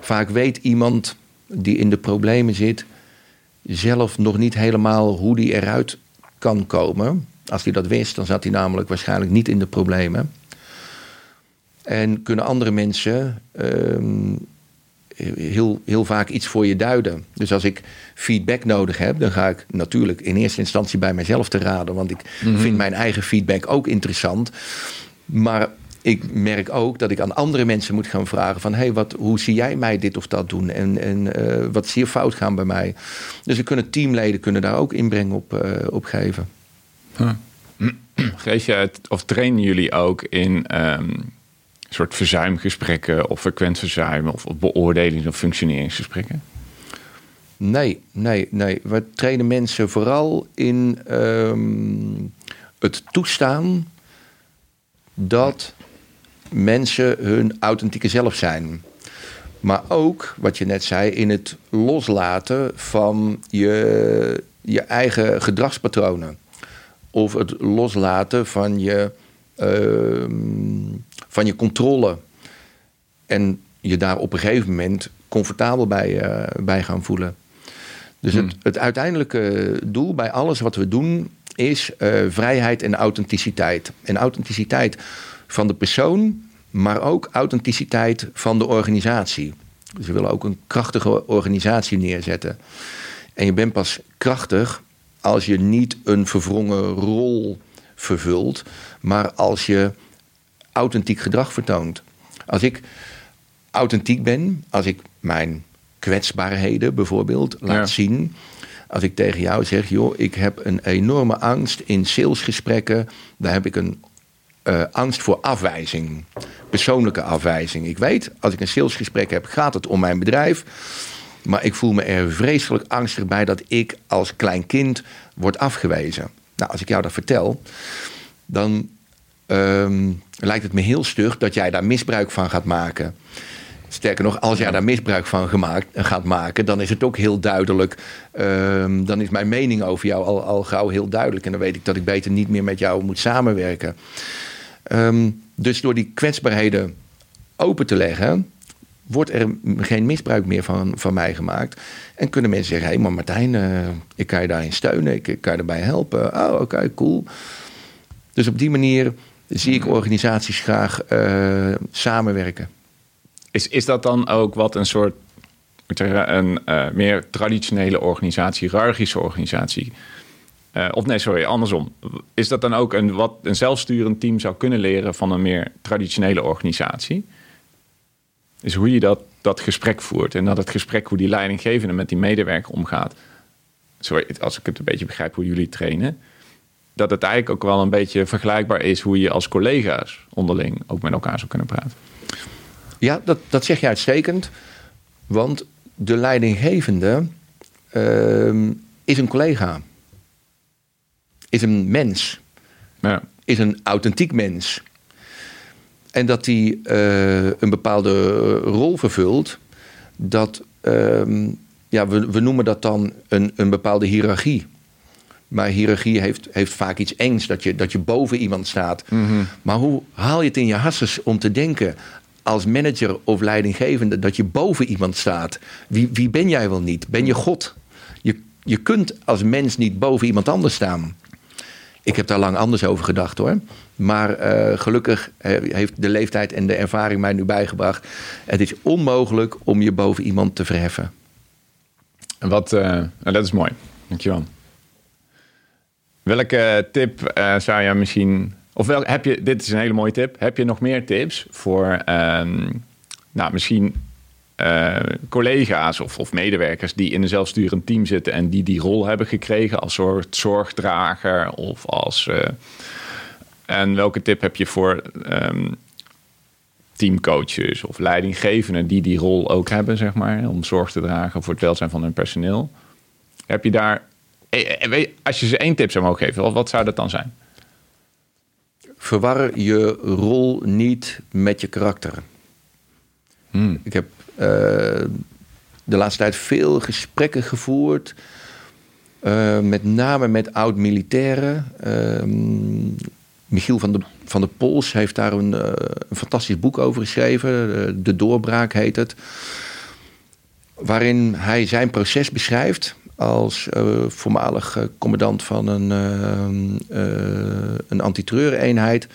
vaak weet iemand die in de problemen zit zelf nog niet helemaal hoe die eruit kan komen. Als hij dat wist, dan zat hij namelijk waarschijnlijk niet in de problemen. En kunnen andere mensen ehm, heel, heel vaak iets voor je duiden. Dus als ik feedback nodig heb, dan ga ik natuurlijk in eerste instantie bij mezelf te raden. Want ik vind mijn eigen feedback ook interessant. Maar ik merk ook dat ik aan andere mensen moet gaan vragen van... hey, wat, hoe zie jij mij dit of dat doen? En, en eh, wat zie je fout gaan bij mij? Dus we kunnen teamleden kunnen daar ook inbreng op, eh, op geven. Geef je het, of trainen jullie ook in ehm, soort verzuimgesprekken of frequent verzuim of, beoordelings- of functioneringsgesprekken? Nee, nee, nee. We trainen mensen vooral in ehm, het toestaan dat mensen hun authentieke zelf zijn. Maar ook, wat je net zei, in het loslaten van je, je eigen gedragspatronen. Of het loslaten van je, ehm, van je controle. En je daar op een gegeven moment comfortabel bij, eh, bij gaan voelen. Dus het, het uiteindelijke doel bij alles wat we doen is eh, vrijheid en authenticiteit. En authenticiteit van de persoon, maar ook authenticiteit van de organisatie. Dus we willen ook een krachtige organisatie neerzetten. En je bent pas krachtig als je niet een verwrongen rol vervult, maar als je authentiek gedrag vertoont. Als ik authentiek ben, als ik mijn kwetsbaarheden bijvoorbeeld laat zien. Als ik tegen jou zeg, joh, ik heb een enorme angst in salesgesprekken, daar heb ik een uh, angst voor afwijzing, persoonlijke afwijzing. Ik weet, als ik een salesgesprek heb, gaat het om mijn bedrijf. Maar ik voel me er vreselijk angstig bij dat ik als klein kind word afgewezen. Nou, als ik jou dat vertel, dan ehm, lijkt het me heel stug dat jij daar misbruik van gaat maken. Sterker nog, als jij daar misbruik van gemaakt, gaat maken, dan is het ook heel duidelijk. Ehm, dan is mijn mening over jou al, al gauw heel duidelijk. En dan weet ik dat ik beter niet meer met jou moet samenwerken. Ehm, dus door die kwetsbaarheden open te leggen, wordt er geen misbruik meer van, van mij gemaakt. En kunnen mensen zeggen: hé, hey, maar Martijn, uh, ik kan je daarin steunen, ik, ik kan je erbij helpen. Oh, oké, cool. Dus op die manier zie ik organisaties graag uh, samenwerken. Is, is dat dan ook wat een soort een uh, meer traditionele organisatie, hiërarchische organisatie? Uh, of nee, sorry, andersom. Is dat dan ook een, wat een zelfsturend team zou kunnen leren van een meer traditionele organisatie? Is hoe je dat, dat gesprek voert en dat het gesprek hoe die leidinggevende met die medewerker omgaat. Sorry, als ik het een beetje begrijp hoe jullie trainen. Dat het eigenlijk ook wel een beetje vergelijkbaar is hoe je als collega's onderling ook met elkaar zou kunnen praten. Ja, dat, dat zeg je uitstekend. Want de leidinggevende uh, is een collega. Is een mens. Ja. Is een authentiek mens. En dat hij uh, een bepaalde rol vervult. Dat, uh, ja, we, we noemen dat dan een, een bepaalde hiërarchie. Maar hiërarchie heeft, heeft vaak iets engs, dat je, dat je boven iemand staat. Mm -hmm. Maar hoe haal je het in je hasses om te denken als manager of leidinggevende dat je boven iemand staat. Wie, wie ben jij wel niet? Ben je God? Je, je kunt als mens niet boven iemand anders staan. Ik heb daar lang anders over gedacht hoor. Maar uh, gelukkig heeft de leeftijd en de ervaring mij nu bijgebracht. Het is onmogelijk om je boven iemand te verheffen. En wat, uh, dat is mooi. Dankjewel. Welke tip uh, zou je misschien of wel, heb je, dit is een hele mooie tip. Heb je nog meer tips voor um, nou, misschien uh, collega's of, of, medewerkers die in een zelfsturend team zitten en die die rol hebben gekregen als soort zorgdrager of als. Uh, en welke tip heb je voor um, teamcoaches of leidinggevenden die die rol ook hebben, zeg maar, om zorg te dragen voor het welzijn van hun personeel? Heb je daar, eh, als je ze één tip zou mogen geven, wat zou dat dan zijn? verwar je rol niet met je karakter. Hmm. Ik heb uh, de laatste tijd veel gesprekken gevoerd. Uh, met name met oud-militairen. Uh, Michiel van de, van de Pols heeft daar een, een fantastisch boek over geschreven. De Doorbraak heet het. Waarin hij zijn proces beschrijft als uh, voormalig uh, commandant van een, uh, een antiterreureenheid,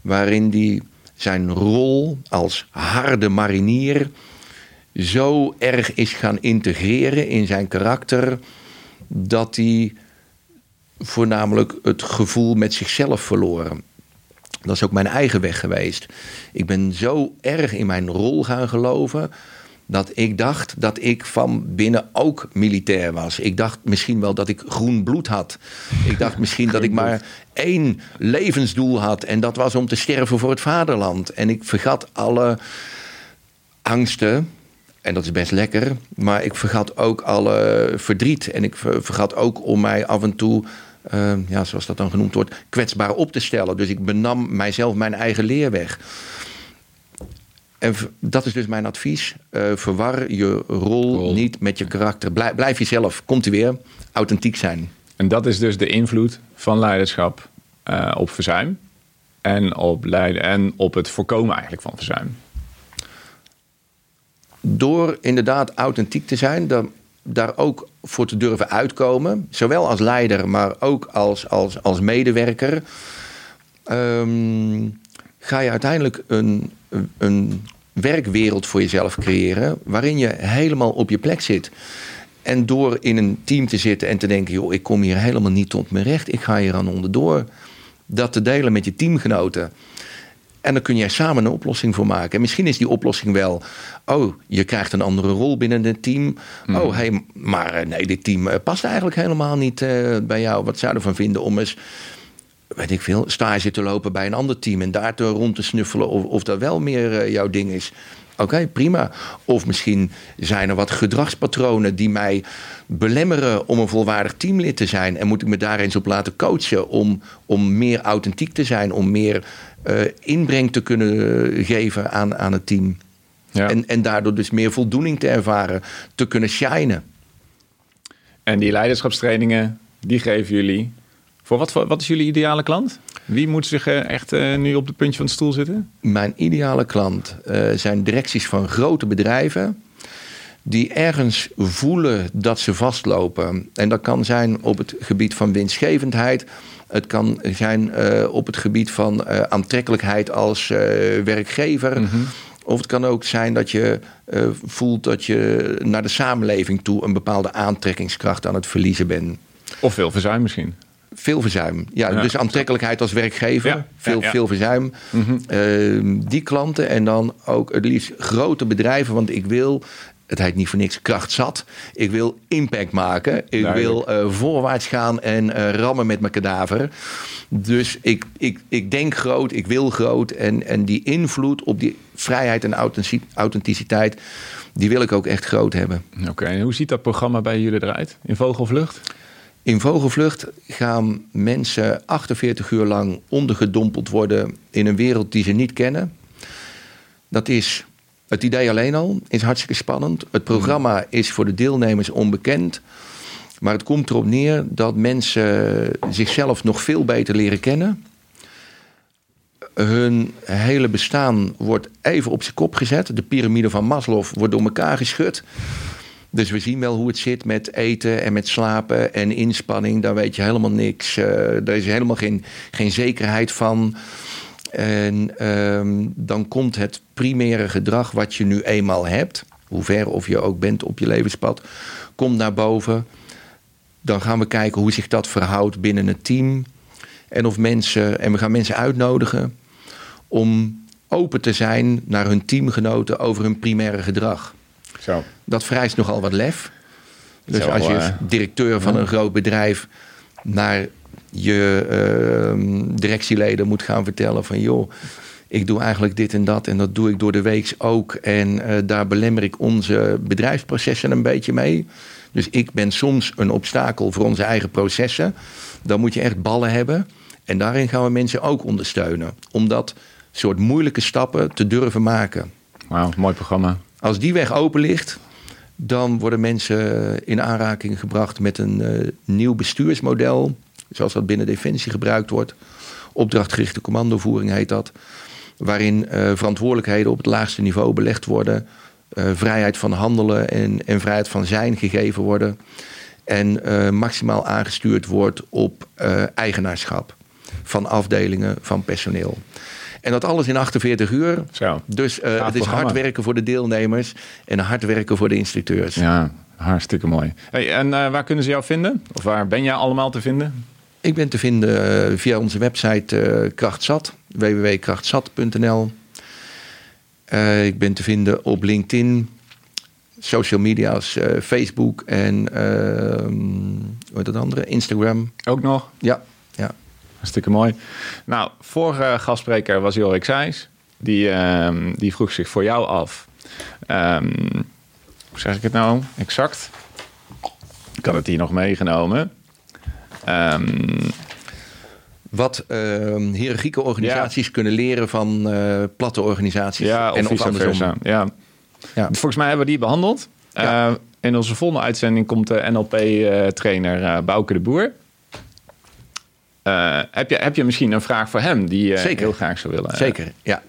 waarin hij zijn rol als harde marinier zo erg is gaan integreren in zijn karakter dat hij voornamelijk het gevoel met zichzelf verloren. Dat is ook mijn eigen weg geweest. Ik ben zo erg in mijn rol gaan geloven dat ik dacht dat ik van binnen ook militair was. Ik dacht misschien wel dat ik groen bloed had. Ik dacht misschien dat ik maar één levensdoel had. En dat was om te sterven voor het vaderland. En ik vergat alle angsten. En dat is best lekker. Maar ik vergat ook alle verdriet. En ik vergat ook om mij af en toe. Uh, ja, zoals dat dan genoemd wordt, kwetsbaar op te stellen. Dus ik benam mijzelf mijn eigen leerweg. En dat is dus mijn advies. Eh, verwar je rol, Rol. niet met je karakter. Blijf, blijf jezelf. Komt u weer. Authentiek zijn. En dat is dus de invloed van leiderschap eh, op verzuim. En op, leiden, en op het voorkomen eigenlijk van verzuim. Door inderdaad authentiek te zijn, dan, daar ook voor te durven uitkomen. Zowel als leider, maar ook als, als, als medewerker. ehm, ga je uiteindelijk een, een werkwereld voor jezelf creëren. waarin je helemaal op je plek zit. En door in een team te zitten en te denken: joh, ik kom hier helemaal niet tot mijn recht, ik ga hier aan onderdoor. Dat te delen met je teamgenoten. En dan kun er samen een oplossing voor maken. En misschien is die oplossing wel: oh, je krijgt een andere rol binnen het team. Oh, hey, maar eh, nee, dit team eh, past eigenlijk helemaal niet eh, bij jou. Wat zou je ervan vinden om eens, weet ik veel, stage te lopen bij een ander team en daar te rond te snuffelen of, of dat wel meer eh, jouw ding is? Oké, prima. Of misschien zijn er wat gedragspatronen die mij belemmeren om een volwaardig teamlid te zijn. En moet ik me daar eens op laten coachen om, om meer authentiek te zijn, om meer eh, inbreng te kunnen geven aan, aan het team. Ja. En, en daardoor dus meer voldoening te ervaren, te kunnen shinen. En die leiderschapstrainingen, die geven jullie. Voor wat, voor- wat is jullie ideale klant? Wie moet zich eh, echt eh, nu op het puntje van de stoel zitten? Mijn ideale klant eh, zijn directies van grote bedrijven. Die ergens voelen dat ze vastlopen. En dat kan zijn op het gebied van winstgevendheid. Het kan zijn op het gebied van aantrekkelijkheid als werkgever. Of het kan ook zijn dat je voelt dat je naar de samenleving toe een bepaalde aantrekkingskracht aan het verliezen bent. Of veel verzuim misschien. Veel verzuim. Ja, Ja. dus aantrekkelijkheid als werkgever. Ja, Veel, ja, veel verzuim. Ehm, die klanten en dan ook het liefst grote bedrijven. Want ik wil, het heet niet voor niks kracht zat. Ik wil impact maken. Ik Duidelijk. wil eh, voorwaarts gaan en eh, rammen met mijn kadaver. Dus ik, ik, ik denk groot, ik wil groot. En, en die invloed op die vrijheid en authentici- authenticiteit... die wil ik ook echt groot hebben. Oké, en hoe ziet dat programma bij jullie eruit? In vogelvlucht? In vogelvlucht gaan mensen 48 uur lang ondergedompeld worden in een wereld die ze niet kennen. Dat is het idee alleen al, is hartstikke spannend. Het programma is voor de deelnemers onbekend. Maar het komt erop neer dat mensen zichzelf nog veel beter leren kennen. Hun hele bestaan wordt even op zijn kop gezet. De piramide van Maslow wordt door elkaar geschud. Dus we zien wel hoe het zit met eten en met slapen en inspanning. Daar weet je helemaal niks. Eh daar is helemaal geen, geen zekerheid van. En ehm, dan komt het primaire gedrag wat je nu eenmaal hebt, hoe ver of je ook bent op je levenspad, komt naar boven. Dan gaan we kijken hoe zich dat verhoudt binnen het team. En, of mensen, en we gaan mensen uitnodigen om open te zijn naar hun teamgenoten over hun primaire gedrag. Zo. Dat vereist nogal wat lef. Dus Zo, als je eh, directeur van een groot bedrijf naar je ehm, directieleden moet gaan vertellen van joh, ik doe eigenlijk dit en dat en dat doe ik door de week ook en eh, daar belemmer ik onze bedrijfsprocessen een beetje mee. Dus ik ben soms een obstakel voor onze eigen processen. Dan moet je echt ballen hebben. En daarin gaan we mensen ook ondersteunen. Om dat soort moeilijke stappen te durven maken. Wauw, mooi programma. Als die weg open ligt, dan worden mensen in aanraking gebracht met een eh, nieuw bestuursmodel. Zoals dat binnen Defensie gebruikt wordt. Opdrachtgerichte commandovoering heet dat. Waarin eh, verantwoordelijkheden op het laagste niveau belegd worden. eh, vrijheid van handelen en, en vrijheid van zijn gegeven worden. En maximaal aangestuurd wordt op eigenaarschap van afdelingen, van personeel. En dat alles in 48 uur. Zo. Dus eh, het is hard werken voor de deelnemers en hard werken voor de instructeurs. Ja, hartstikke mooi. Hey, en eh, waar kunnen ze jou vinden? Of waar ben jij allemaal te vinden? Ik ben te vinden eh, via onze website Krachtzat, www.krachtzat.nl. Ik ben te vinden op LinkedIn, social media's, Facebook en ehm heet dat andere? Instagram. Ook nog? Ja. Hartstikke mooi. Nou, vorige gastspreker was Jorik Seijs. Die, ehm, die vroeg zich voor jou af. ehm, hoe zeg ik het nou exact? Ik had het hier nog meegenomen. Ehm, wat uh, hiërarchieke organisaties kunnen leren van uh, platte organisaties. Ja, en of andersom. Versa. Ja. ja. Volgens mij hebben we die behandeld. Ja. Uh, in onze volgende uitzending komt de NLP-trainer uh, Bouke de Boer. Heb, je, heb je misschien een vraag voor hem die je heel graag zou willen? Zeker, ja.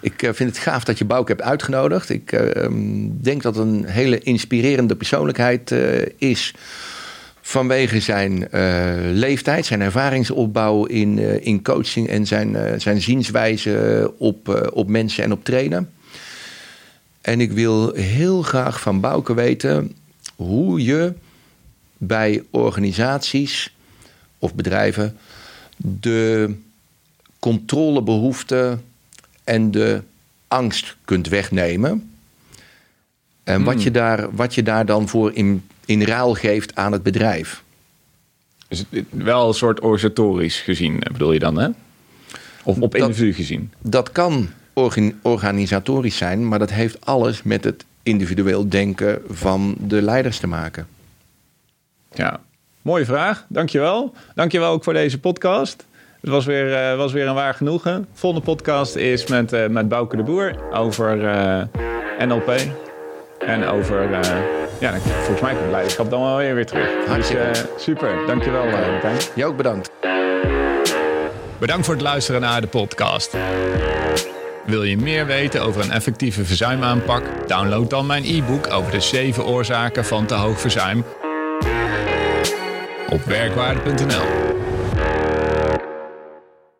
Ik vind het gaaf dat je Bouke hebt uitgenodigd. Ik ehm, denk dat het een hele inspirerende persoonlijkheid is vanwege zijn uh, leeftijd, zijn ervaringsopbouw in, in coaching en zijn, zijn zienswijze op, op mensen en op trainen. En ik wil heel graag van Bouke weten hoe je bij organisaties of bedrijven de controlebehoefte en de angst kunt wegnemen. En wat, hmm. je daar, wat je daar dan voor in in ruil geeft aan het bedrijf. Dus wel een soort organisatorisch gezien, bedoel je dan, hè? Of op individu gezien? Dat kan organisatorisch zijn, maar dat heeft alles met het individueel denken van de leiders te maken. Ja, mooie vraag. Dankjewel. Dankjewel ook voor deze podcast. Het was weer, uh, was weer een waar genoegen. Volgende podcast is met, uh, met Bouke de Boer over uh, eh, NLP. En over ja, volgens mij komt leiderschap dan wel weer, weer terug. Dus, uh, super, dankjewel Martijn. Jij ook bedankt. Bedankt voor het luisteren naar de podcast. Wil je meer weten over een effectieve verzuimaanpak? Download dan mijn e-book over de 7 oorzaken van te hoog verzuim op werkwaarde.nl.